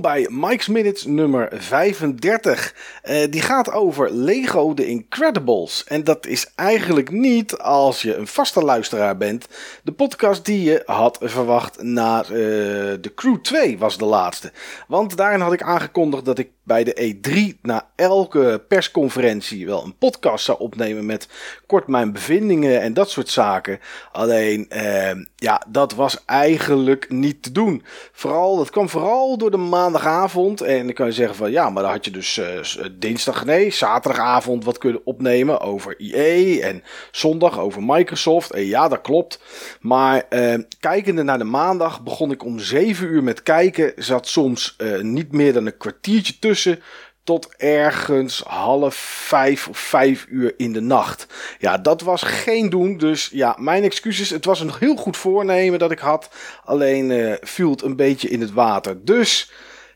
Bij Mike's Minutes nummer 35. Uh, die gaat over Lego The Incredibles. En dat is eigenlijk niet, als je een vaste luisteraar bent, de podcast die je had verwacht na uh, de Crew 2 was de laatste. Want daarin had ik aangekondigd dat ik bij de E3 na elke persconferentie wel een podcast zou opnemen met kort mijn bevindingen en dat soort zaken. Alleen, uh, ja, dat was eigenlijk niet te doen. Vooral, dat kwam vooral door de maandagavond. En dan kan je zeggen van ja, maar dan had je dus uh, dinsdag, nee, zaterdagavond wat kunnen opnemen over EA. En zondag over Microsoft. En ja, dat klopt. Maar uh, kijkende naar de maandag begon ik om 7 uur met kijken. Zat soms uh, niet meer dan een kwartiertje tussen tot ergens half vijf of vijf uur in de nacht. Ja, dat was geen doen. Dus ja, mijn excuses. Het was een heel goed voornemen dat ik had. Alleen uh, viel het een beetje in het water. Dus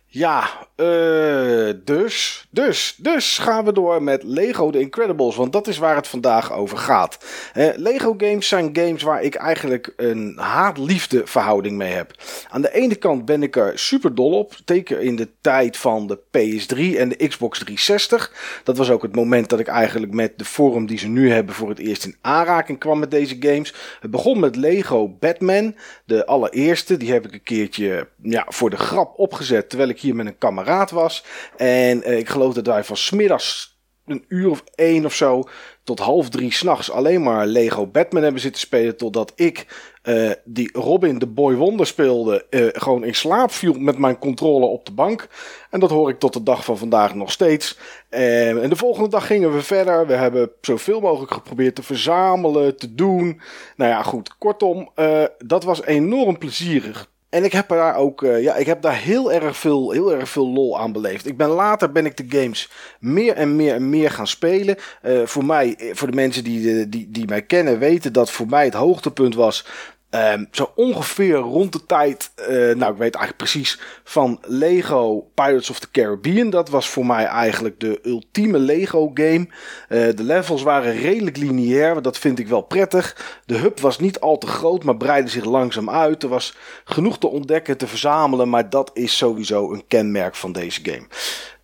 ja, uh, dus, dus, dus gaan we door met Lego The Incredibles, want dat is waar het vandaag over gaat. Uh, Lego games zijn games waar ik eigenlijk een haat-liefde verhouding mee heb. Aan de ene kant ben ik er super dol op, zeker in de tijd van de PS3 en de Xbox 360. Dat was ook het moment dat ik eigenlijk met de vorm die ze nu hebben voor het eerst in aanraking kwam met deze games. Het begon met Lego Batman, de allereerste, die heb ik een keertje ja, voor de grap opgezet, terwijl ik hier met een kameraad was. En uh, ik geloof dat wij van smiddags een uur of één of zo tot half drie s'nachts alleen maar Lego Batman hebben zitten spelen. Totdat ik, uh, die Robin de Boy Wonder speelde, uh, gewoon in slaap viel met mijn controle op de bank. En dat hoor ik tot de dag van vandaag nog steeds. En, de volgende dag gingen we verder. We hebben zoveel mogelijk geprobeerd te verzamelen, te doen. Nou ja, goed. Kortom, dat was enorm plezierig. En ik heb daar ook, uh, ja, ik heb daar heel erg veel, heel erg veel lol aan beleefd. Ik ben later ben ik de games meer en meer en meer gaan spelen. Uh, voor mij, voor de mensen die, die, die mij kennen, weten dat voor mij het hoogtepunt was Um, zo ongeveer rond de tijd, uh, nou ik weet eigenlijk precies, van Lego Pirates of the Caribbean. Dat was voor mij eigenlijk de ultieme Lego game. Uh, de levels waren redelijk lineair, dat vind ik wel prettig. De hub was niet al te groot, maar breidde zich langzaam uit. Er was genoeg te ontdekken, te verzamelen, maar dat is sowieso een kenmerk van deze game.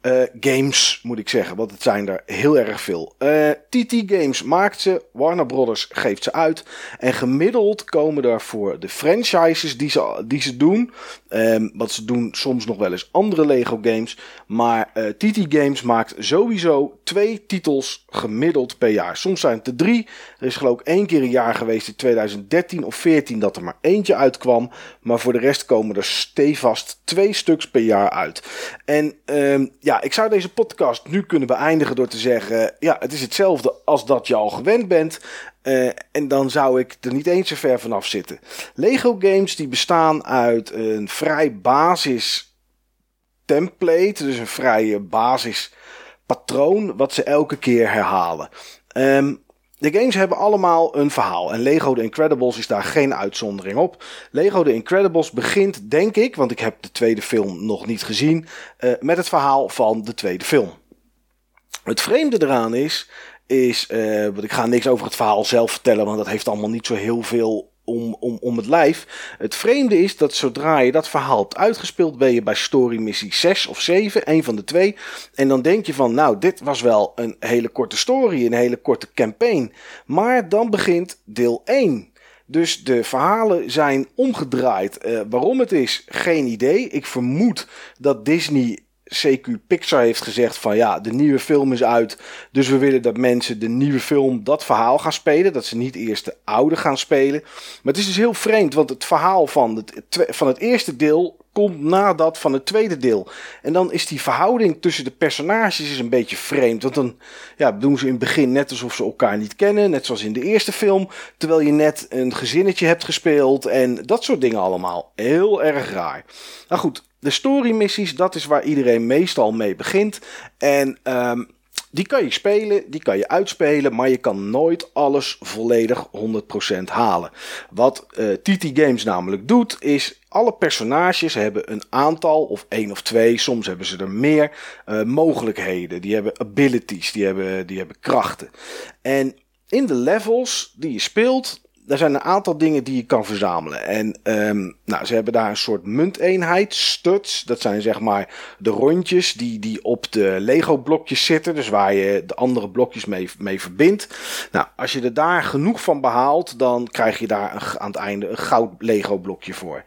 Uh, games, moet ik zeggen, want het zijn er heel erg veel. TT Games maakt ze, Warner Brothers geeft ze uit. En gemiddeld komen er voor de franchises die ze, die ze doen. Um, wat ze doen soms nog wel eens andere Lego games. Maar TT Games maakt sowieso twee titels gemiddeld per jaar. Soms zijn het er drie. Er is geloof ik één keer een jaar geweest in 2013 of 14 dat er maar eentje uitkwam. Maar voor de rest komen er stevast twee stuks per jaar uit. En um, ja, ja, ik zou deze podcast nu kunnen beëindigen door te zeggen: ja, het is hetzelfde als dat je al gewend bent. Uh, en dan zou ik er niet eens zo ver vanaf zitten. Lego games die bestaan uit een vrij basis template, dus een vrij basis patroon, wat ze elke keer herhalen. Um, de games hebben allemaal een verhaal en Lego The Incredibles is daar geen uitzondering op. Lego The Incredibles begint, denk ik, want ik heb de tweede film nog niet gezien, uh, met het verhaal van de tweede film. Het vreemde eraan is, is, uh, ik ga niks over het verhaal zelf vertellen, want dat heeft allemaal niet zo heel veel om, om, om het lijf. Het vreemde is dat zodra je dat verhaal hebt uitgespeeld, ben je bij story missie 6 of 7, een van de twee. En dan denk je van, nou, dit was wel een hele korte story, een hele korte campaign. Maar dan begint deel 1. Dus de verhalen zijn omgedraaid. Uh, waarom het is, geen idee. Ik vermoed dat Disney CQ Pixar heeft gezegd van ja, de nieuwe film is uit. Dus we willen dat mensen de nieuwe film dat verhaal gaan spelen. Dat ze niet eerst de oude gaan spelen. Maar het is dus heel vreemd, want het verhaal van het, van het eerste deel komt na dat van het tweede deel. En dan is die verhouding tussen de personages is een beetje vreemd. Want dan ja, doen ze in het begin net alsof ze elkaar niet kennen. Net zoals in de eerste film. Terwijl je net een gezinnetje hebt gespeeld. En dat soort dingen allemaal. Heel erg raar. Nou goed, de story missies, dat is waar iedereen meestal mee begint. En um, die kan je spelen, die kan je uitspelen, maar je kan nooit alles volledig 100% halen. Wat uh, TT Games namelijk doet, is alle personages hebben een aantal, of één of twee, soms hebben ze er meer, uh, mogelijkheden. Die hebben abilities, die hebben, die hebben krachten. En in de levels die je speelt, daar zijn een aantal dingen die je kan verzamelen. En um, nou, ze hebben daar een soort munteenheid, studs. Dat zijn zeg maar de rondjes die, die op de Lego blokjes zitten. Dus waar je de andere blokjes mee, mee verbindt. Nou, als je er daar genoeg van behaalt, dan krijg je daar aan het einde een goud Lego blokje voor.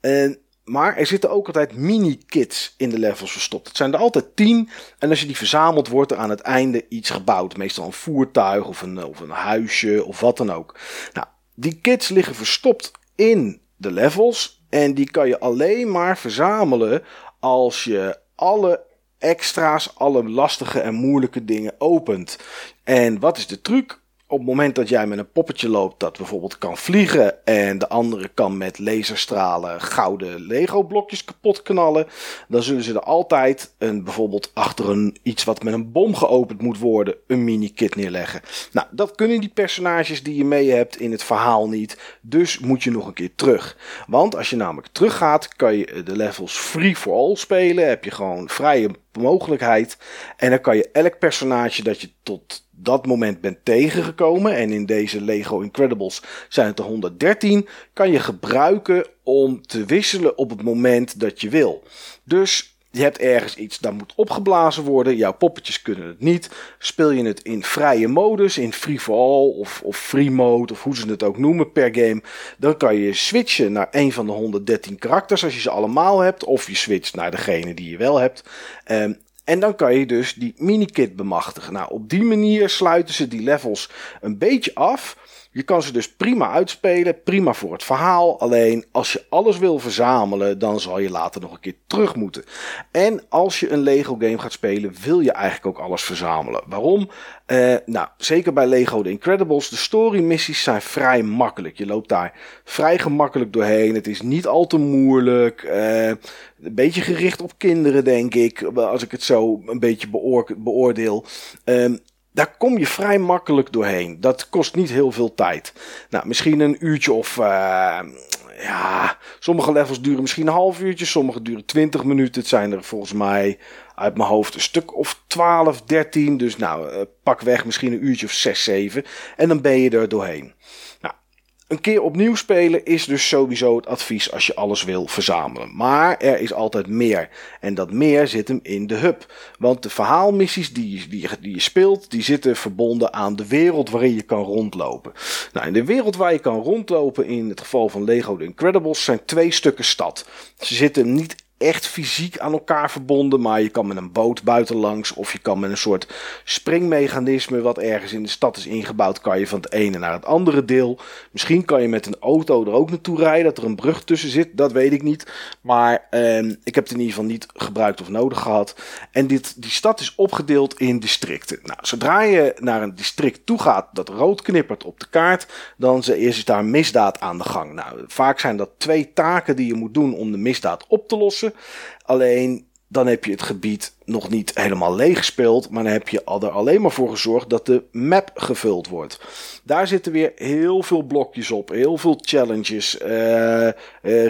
En maar er zitten ook altijd mini-kits in de levels verstopt. Het zijn er altijd tien. En als je die verzamelt, wordt er aan het einde iets gebouwd. Meestal een voertuig of een, of een huisje of wat dan ook. Nou, die kits liggen verstopt in de levels. En die kan je alleen maar verzamelen als je alle extra's, alle lastige en moeilijke dingen opent. En wat is de truc? Op het moment dat jij met een poppetje loopt dat bijvoorbeeld kan vliegen en de andere kan met laserstralen gouden Lego blokjes kapot knallen, dan zullen ze er altijd een bijvoorbeeld achter een iets wat met een bom geopend moet worden, een mini kit neerleggen. Nou, dat kunnen die personages die je mee hebt in het verhaal niet, dus moet je nog een keer terug. Want als je namelijk teruggaat, kan je de levels free for all spelen, heb je gewoon vrije mogelijkheid en dan kan je elk personage dat je tot dat moment bent tegengekomen, en in deze Lego Incredibles zijn het er 113, kan je gebruiken om te wisselen op het moment dat je wil. Dus je hebt ergens iets dat moet opgeblazen worden. Jouw poppetjes kunnen het niet. Speel je het in vrije modus, in free for all of, of free mode, of hoe ze het ook noemen per game. Dan kan je switchen naar een van de 113 karakters als je ze allemaal hebt. Of je switcht naar degene die je wel hebt. Um, en dan kan je dus die minikit bemachtigen. Nou, op die manier sluiten ze die levels een beetje af. Je kan ze dus prima uitspelen, prima voor het verhaal. Alleen als je alles wil verzamelen, dan zal je later nog een keer terug moeten. En als je een Lego game gaat spelen, wil je eigenlijk ook alles verzamelen. Waarom? Uh, nou, zeker bij Lego The Incredibles, de story missies zijn vrij makkelijk. Je loopt daar vrij gemakkelijk doorheen. Het is niet al te moeilijk. Uh, een beetje gericht op kinderen, denk ik. Als ik het zo een beetje beoordeel. Uh, daar kom je vrij makkelijk doorheen. Dat kost niet heel veel tijd. Nou, misschien een uurtje of. Uh, ja, sommige levels duren misschien een half uurtje, sommige duren 20 minuten. Het zijn er volgens mij uit mijn hoofd een stuk of 12, 13. Dus nou, uh, pak weg misschien een uurtje of 6, 7. En dan ben je er doorheen. Een keer opnieuw spelen is dus sowieso het advies als je alles wil verzamelen. Maar er is altijd meer. En dat meer zit hem in de hub. Want de verhaalmissies die je, die, speelt, die zitten verbonden aan de wereld waarin je kan rondlopen. Nou, in de wereld waar je kan rondlopen, in het geval van Lego The Incredibles, zijn twee stukken stad. Ze zitten niet echt fysiek aan elkaar verbonden, maar je kan met een boot buitenlangs of je kan met een soort springmechanisme wat ergens in de stad is ingebouwd, kan je van het ene naar het andere deel. Misschien kan je met een auto er ook naartoe rijden, dat er een brug tussen zit, dat weet ik niet. Maar eh, ik heb het in ieder geval niet gebruikt of nodig gehad. En dit, die stad is opgedeeld in districten. Nou, zodra je naar een district toe gaat dat rood knippert op de kaart, dan is daar misdaad aan de gang. Nou, vaak zijn dat twee taken die je moet doen om de misdaad op te lossen. Alleen dan heb je het gebied nog niet helemaal leeg gespeeld, maar dan heb je er alleen maar voor gezorgd dat de map gevuld wordt. Daar zitten weer heel veel blokjes op, heel veel challenges, uh, uh,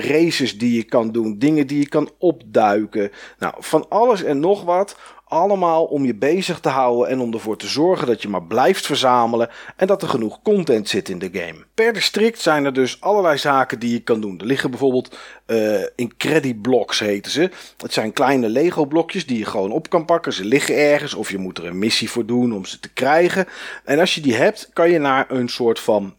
races die je kan doen, dingen die je kan opduiken. Nou, van alles en nog wat allemaal om je bezig te houden en om ervoor te zorgen dat je maar blijft verzamelen en dat er genoeg content zit in de game. Per district zijn er dus allerlei zaken die je kan doen. Er liggen bijvoorbeeld uh, Incrediblocks heten ze. Het zijn kleine Lego blokjes die je gewoon op kan pakken. Ze liggen ergens of je moet er een missie voor doen om ze te krijgen. En als je die hebt, kan je naar een soort van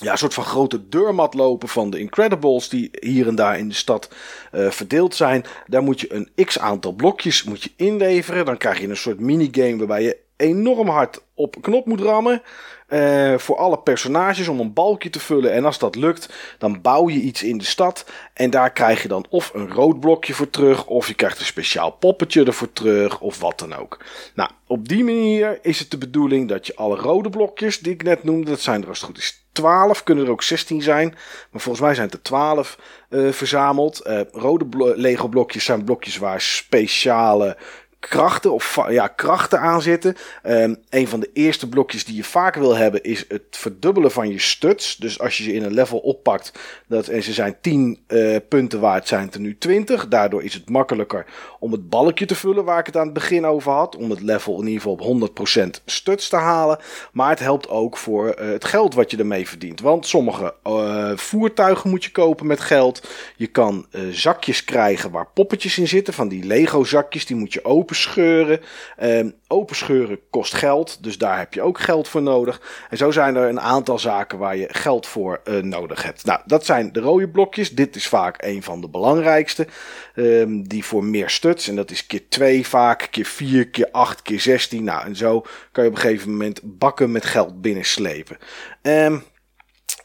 ja, een soort van grote deurmat lopen van de Incredibles die hier en daar in de stad uh, verdeeld zijn. Daar moet je een x aantal blokjes moet je inleveren. Dan krijg je een soort minigame waarbij je enorm hard op knop moet rammen. Uh, voor alle personages om een balkje te vullen. En als dat lukt, dan bouw je iets in de stad. En daar krijg je dan of een rood blokje voor terug. Of je krijgt een speciaal poppetje ervoor terug. Of wat dan ook. Nou, op die manier is het de bedoeling dat je alle rode blokjes die ik net noemde. Dat zijn er als het goed is 12. Kunnen er ook 16 zijn. Maar volgens mij zijn het er 12 uh, verzameld. Uh, rode Lego blokjes zijn blokjes waar speciale krachten of ja, krachten aan zitten. Um, een van de eerste blokjes die je vaak wil hebben is het verdubbelen van je studs. Dus als je ze in een level oppakt dat, en ze zijn 10 uh, eh, punten waard, zijn het er nu 20. Daardoor is het makkelijker om het balkje te vullen waar ik het aan het begin over had. Om het level in ieder geval op 100% studs te halen. Maar het helpt ook voor uh, het geld wat je ermee verdient. Want sommige uh, voertuigen moet je kopen met geld. Je kan zakjes krijgen waar poppetjes in zitten. Van die Lego zakjes, die moet je openscheuren. Um, openscheuren kost geld, dus daar heb je ook geld voor nodig. En zo zijn er een aantal zaken waar je geld voor uh, nodig hebt. Nou, dat zijn de rode blokjes. Dit is vaak een van de belangrijkste. Um, die voor meer studs. En dat is keer 2 vaak, keer 4, keer 8, keer 16. Nou, en zo kan je op een gegeven moment bakken met geld binnenslepen. Um,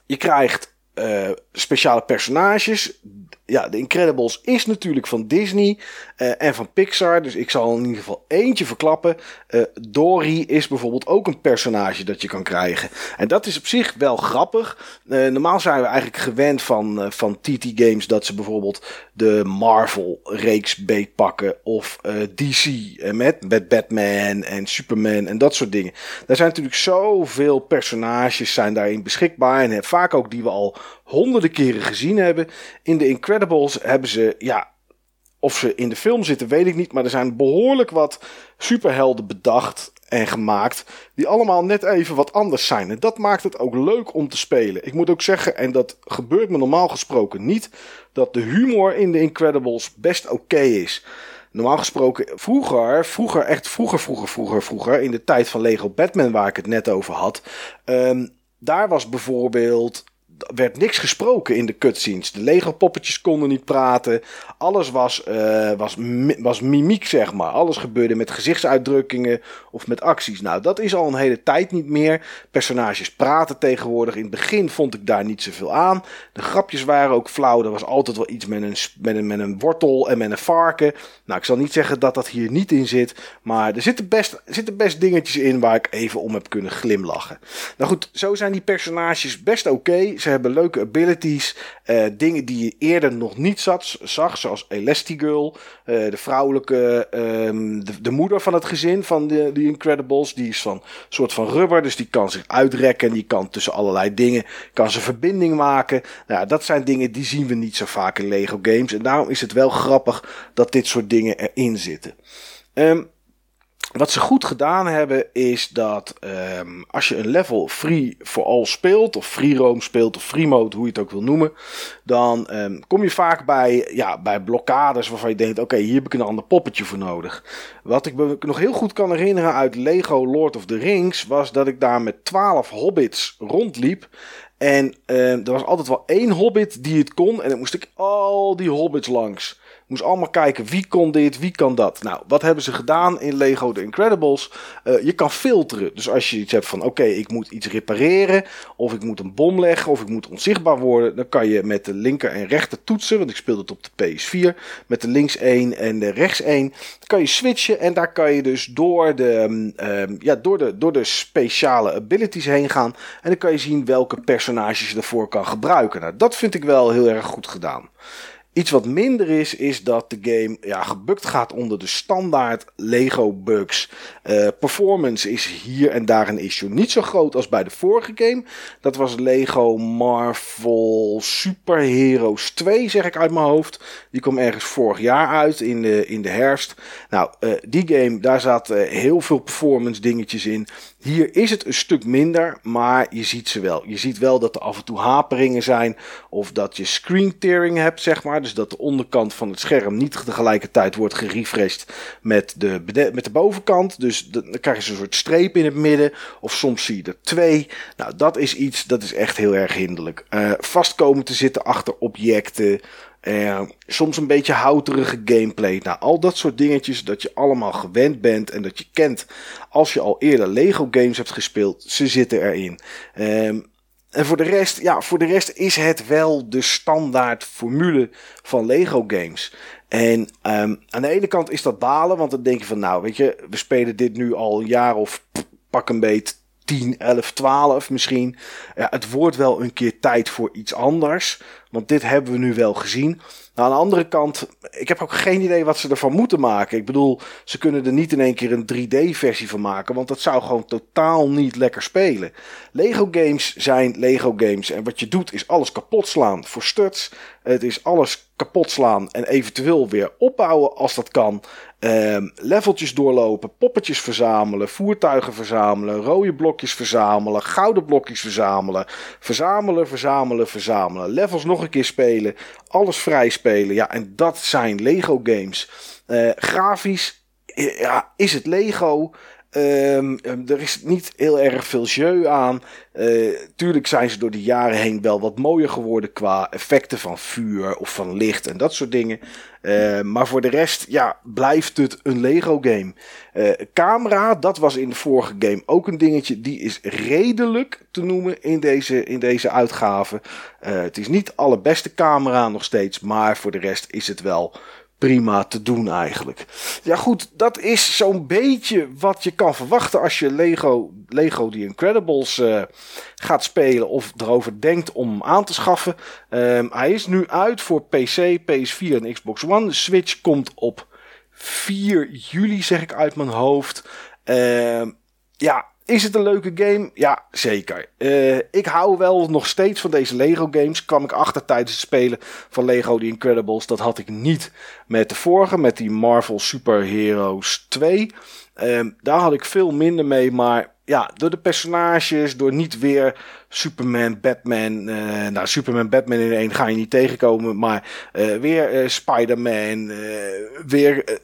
je krijgt uh, speciale personages ja, de Incredibles is natuurlijk van Disney uh, en van Pixar. Dus ik zal in ieder geval eentje verklappen. Uh, Dory is bijvoorbeeld ook een personage dat je kan krijgen. En dat is op zich wel grappig. Uh, normaal zijn we eigenlijk gewend van, van TT Games dat ze bijvoorbeeld de Marvel-reeks beetpakken. Of DC met, met Batman en Superman en dat soort dingen. Daar zijn natuurlijk zoveel personages zijn daarin beschikbaar. En vaak ook die we al honderden keren gezien hebben. In de Incredibles hebben ze, ja, of ze in de film zitten, weet ik niet. Maar er zijn behoorlijk wat superhelden bedacht en gemaakt. Die allemaal net even wat anders zijn. En dat maakt het ook leuk om te spelen. Ik moet ook zeggen, en dat gebeurt me normaal gesproken niet. Dat de humor in de Incredibles best oké is. Normaal gesproken, vroeger, vroeger, echt vroeger, vroeger, vroeger, vroeger. In de tijd van Lego Batman, waar ik het net over had. Um, daar was bijvoorbeeld werd niks gesproken in de cutscenes. De Lego poppetjes konden niet praten. Alles was, uh, was, was mimiek, zeg maar. Alles gebeurde met gezichtsuitdrukkingen of met acties. Nou, dat is al een hele tijd niet meer. Personages praten tegenwoordig. In het begin vond ik daar niet zoveel aan. De grapjes waren ook flauw. Er was altijd wel iets met een, met een, met een wortel en met een varken. Nou, ik zal niet zeggen dat dat hier niet in zit. Maar er zitten best, zitten best dingetjes in waar ik even om heb kunnen glimlachen. Nou goed, zo zijn die personages best oké. Ze hebben leuke abilities. Uh, dingen die je eerder nog niet zat, zag. Zoals Elastigirl. Uh, de vrouwelijke. Um, de, de, moeder van het gezin van de, de Incredibles. Die is van soort van rubber. Dus die kan zich uitrekken. Die kan tussen allerlei dingen. Kan ze verbinding maken. Nou, dat zijn dingen die zien we niet zo vaak in Lego games. En daarom is het wel grappig dat dit soort dingen erin zitten. Um, wat ze goed gedaan hebben is dat um, als je een level free for all speelt, of free roam speelt, of free mode, hoe je het ook wil noemen, dan um, kom je vaak bij, ja, bij blokkades waarvan je denkt: oké, hier heb ik een ander poppetje voor nodig. Wat ik me nog heel goed kan herinneren uit Lego Lord of the Rings was dat ik daar met 12 hobbits rondliep. En um, er was altijd wel één hobbit die het kon, en dan moest ik al die hobbits langs. Moest allemaal kijken wie kon dit, wie kan dat. Nou, wat hebben ze gedaan in Lego The Incredibles? Uh, je kan filteren. Dus als je iets hebt van oké, ik moet iets repareren. Of ik moet een bom leggen. Of ik moet onzichtbaar worden. Dan kan je met de linker en rechter toetsen. Want ik speelde het op de PS4. Met de links 1 en de rechts 1. Dan kan je switchen. En daar kan je dus door de, um, ja, door de, door de speciale abilities heen gaan. En dan kan je zien welke personages je ervoor kan gebruiken. Nou, dat vind ik wel heel erg goed gedaan. Iets wat minder is, is dat de game ja, gebukt gaat onder de standaard Lego bugs. Uh, performance is hier en daar een issue. Niet zo groot als bij de vorige game. Dat was Lego Marvel Super Heroes 2, zeg ik uit mijn hoofd. Die kwam ergens vorig jaar uit in de, in de herfst. Nou, uh, die game, daar zaten heel veel performance dingetjes in. Hier is het een stuk minder, maar je ziet ze wel. Je ziet wel dat er af en toe haperingen zijn. Of dat je screen tearing hebt, zeg maar. Dus dat de onderkant van het scherm niet tegelijkertijd wordt gerefreshed met de, met de bovenkant. Dus dan krijg je een soort streep in het midden. Of soms zie je er twee. Nou, dat is iets, dat is echt heel erg hinderlijk. Uh, vastkomen te zitten achter objecten. Uh, soms een beetje houterige gameplay. Nou, al dat soort dingetjes dat je allemaal gewend bent en dat je kent als je al eerder Lego games hebt gespeeld, ze zitten erin. Um, en voor de rest, ja, voor de rest is het wel de standaard formule van Lego games. En um, aan de ene kant is dat balen, want dan denk je van, nou, weet je, we spelen dit nu al een jaar of pak een beet 10, 11, 12 misschien. Ja, het wordt wel een keer tijd voor iets anders. Want dit hebben we nu wel gezien. Nou, aan de andere kant, ik heb ook geen idee wat ze ervan moeten maken. Ik bedoel, ze kunnen er niet in één keer een 3D-versie van maken, want dat zou gewoon totaal niet lekker spelen. Lego games zijn Lego games en wat je doet is alles kapot slaan voor studs. Het is alles kapot slaan en eventueel weer opbouwen als dat kan. Um, leveltjes doorlopen, poppetjes verzamelen, voertuigen verzamelen, rode blokjes verzamelen, gouden blokjes verzamelen, verzamelen, verzamelen, verzamelen, levels nog een keer spelen, alles vrij spelen. Ja, en dat zijn Lego games. Uh, grafisch ja, is het Lego. Um, er is niet heel erg veel jeu aan. Uh, tuurlijk zijn ze door de jaren heen wel wat mooier geworden qua effecten van vuur of van licht en dat soort dingen. Uh, maar voor de rest, ja, blijft het een Lego game. Uh, camera, dat was in de vorige game ook een dingetje. Die is redelijk te noemen in deze, in deze uitgave. het is niet allerbeste camera nog steeds, maar voor de rest is het wel prima te doen eigenlijk. Ja goed, dat is zo'n beetje wat je kan verwachten als je Lego, Lego The Incredibles uh, gaat spelen of erover denkt om hem aan te schaffen. Um, hij is nu uit voor PC, PS4 en Xbox One. De Switch komt op 4 juli zeg ik uit mijn hoofd. Um, ja, is het een leuke game? Ja, zeker. Uh, ik hou wel nog steeds van deze Lego games. Kwam ik achter tijdens het spelen van Lego The Incredibles. Dat had ik niet met de vorige, met die Marvel Super Heroes 2. Uh, ehm, daar had ik veel minder mee, maar ja, door de personages, door niet weer Superman, Batman. Uh, nou, Superman, Batman in één ga je niet tegenkomen. Maar uh, weer uh, Spider-Man. weer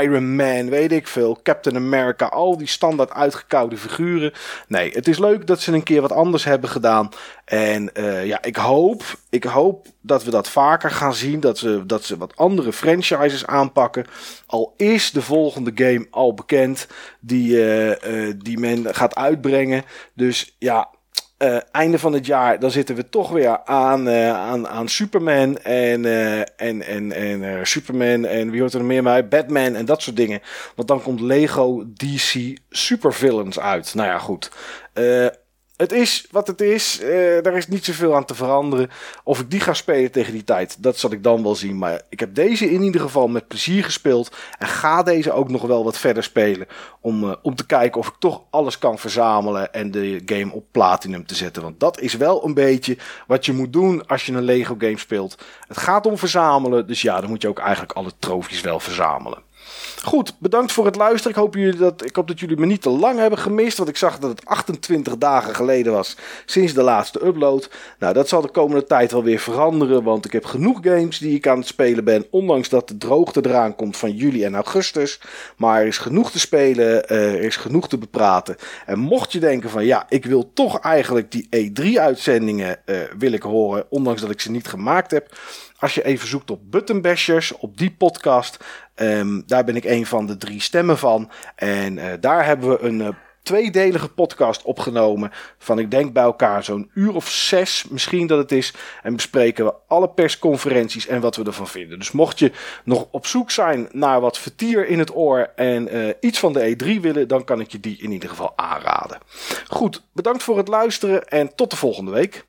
Iron Man, weet ik veel. Captain America. Al die standaard uitgekoude figuren. Nee, het is leuk dat ze een keer wat anders hebben gedaan. En ja, ik hoop, ik hoop dat we dat vaker gaan zien. Dat ze, dat ze wat andere franchises aanpakken. Al is de volgende game al bekend. Die, die men gaat uitbrengen. Dus ja uh, einde van het jaar, dan zitten we toch weer aan, uh, aan, aan Superman en, uh, en, en, en Superman en wie hoort er meer bij? Batman en dat soort dingen. Want dan komt Lego DC Supervillains uit. Nou ja, goed het is wat het is. Uh, daar is niet zoveel aan te veranderen. Of ik die ga spelen tegen die tijd, dat zal ik dan wel zien. Maar ik heb deze in ieder geval met plezier gespeeld. En ga deze ook nog wel wat verder spelen. Om, uh, om te kijken of ik toch alles kan verzamelen. En de game op platinum te zetten. Want dat is wel een beetje wat je moet doen als je een Lego game speelt. Het gaat om verzamelen. Dus ja, dan moet je ook eigenlijk alle trofies wel verzamelen. Goed, bedankt voor het luisteren. Ik hoop, jullie dat, ik jullie me niet te lang hebben gemist. Want ik zag dat het 28 dagen geleden was sinds de laatste upload. Nou, dat zal de komende tijd wel weer veranderen. Want ik heb genoeg games die ik aan het spelen ben. Ondanks dat de droogte eraan komt van juli en augustus. Maar er is genoeg te spelen. Eh, er is genoeg te bepraten. En mocht je denken van ja, ik wil toch eigenlijk die E3-uitzendingen uh, eh, wil ik horen. Ondanks dat ik ze niet gemaakt heb. Als je even zoekt op Buttonbashers, op die podcast, um, daar ben ik een van de drie stemmen van. En uh, daar hebben we een uh, tweedelige podcast opgenomen. Van ik denk bij elkaar zo'n uur of zes misschien dat het is. En bespreken we alle persconferenties en wat we ervan vinden. Dus mocht je nog op zoek zijn naar wat vertier in het oor en uh, iets van de E3 willen, dan kan ik je die in ieder geval aanraden. Goed, bedankt voor het luisteren en tot de volgende week.